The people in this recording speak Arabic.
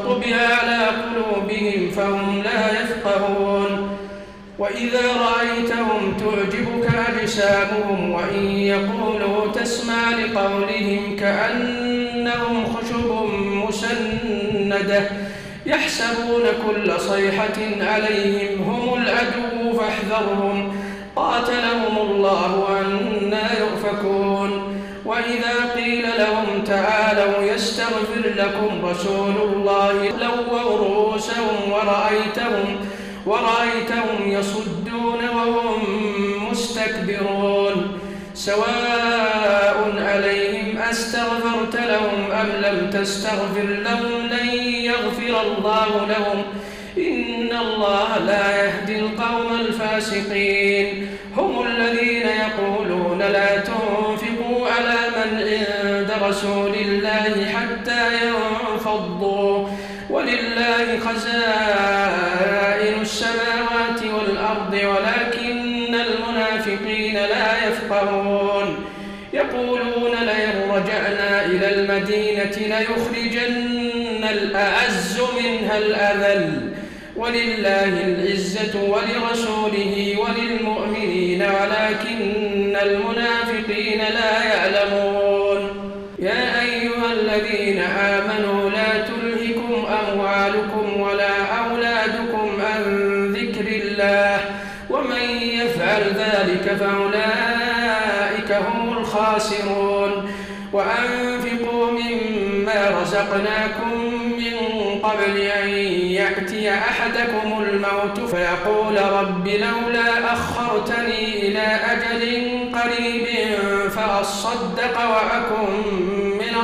فطبع على قلوبهم فهم لا يفقهون. وإذا رأيتهم تعجبك أجسامهم وإن يقولوا تسمع لقولهم كأنهم خشب مسندة يحسبون كل صيحة عليهم هم العدو فاحذرهم. قاتلهم الله أنا يؤفكون. وإذا تعالوا يستغفر لكم رسول الله. لووا رؤوسهم ورأيتهم ورأيتهم يصدون وهم مستكبرون. سواء عليهم أستغفرت لهم أم لم تستغفر لهم لن يغفر الله لهم. إن الله لا يهدي القوم الفاسقين. هم الذين يقولون لا تنفقوا الله حتى ينفضوا. ولله خزائن السماوات والأرض ولكن المنافقين لا يفقهون. يقولون لئن رجعنا إلى المدينة ليخرجن الأعز منها الأذل. ولله العزة ولرسوله وللمؤمنين ولكن المنافقين لا يعلمون. آمنوا لا تلهكم أموالكم ولا أولادكم عن ذكر الله ومن يفعل ذلك فأولئك هم الخاسرون وأنفقوا مما رزقناكم قبل أن يأتي أحدكم الموت فيقول رب لولا أخرتني إلى أجل قريب فأصدق وأكن من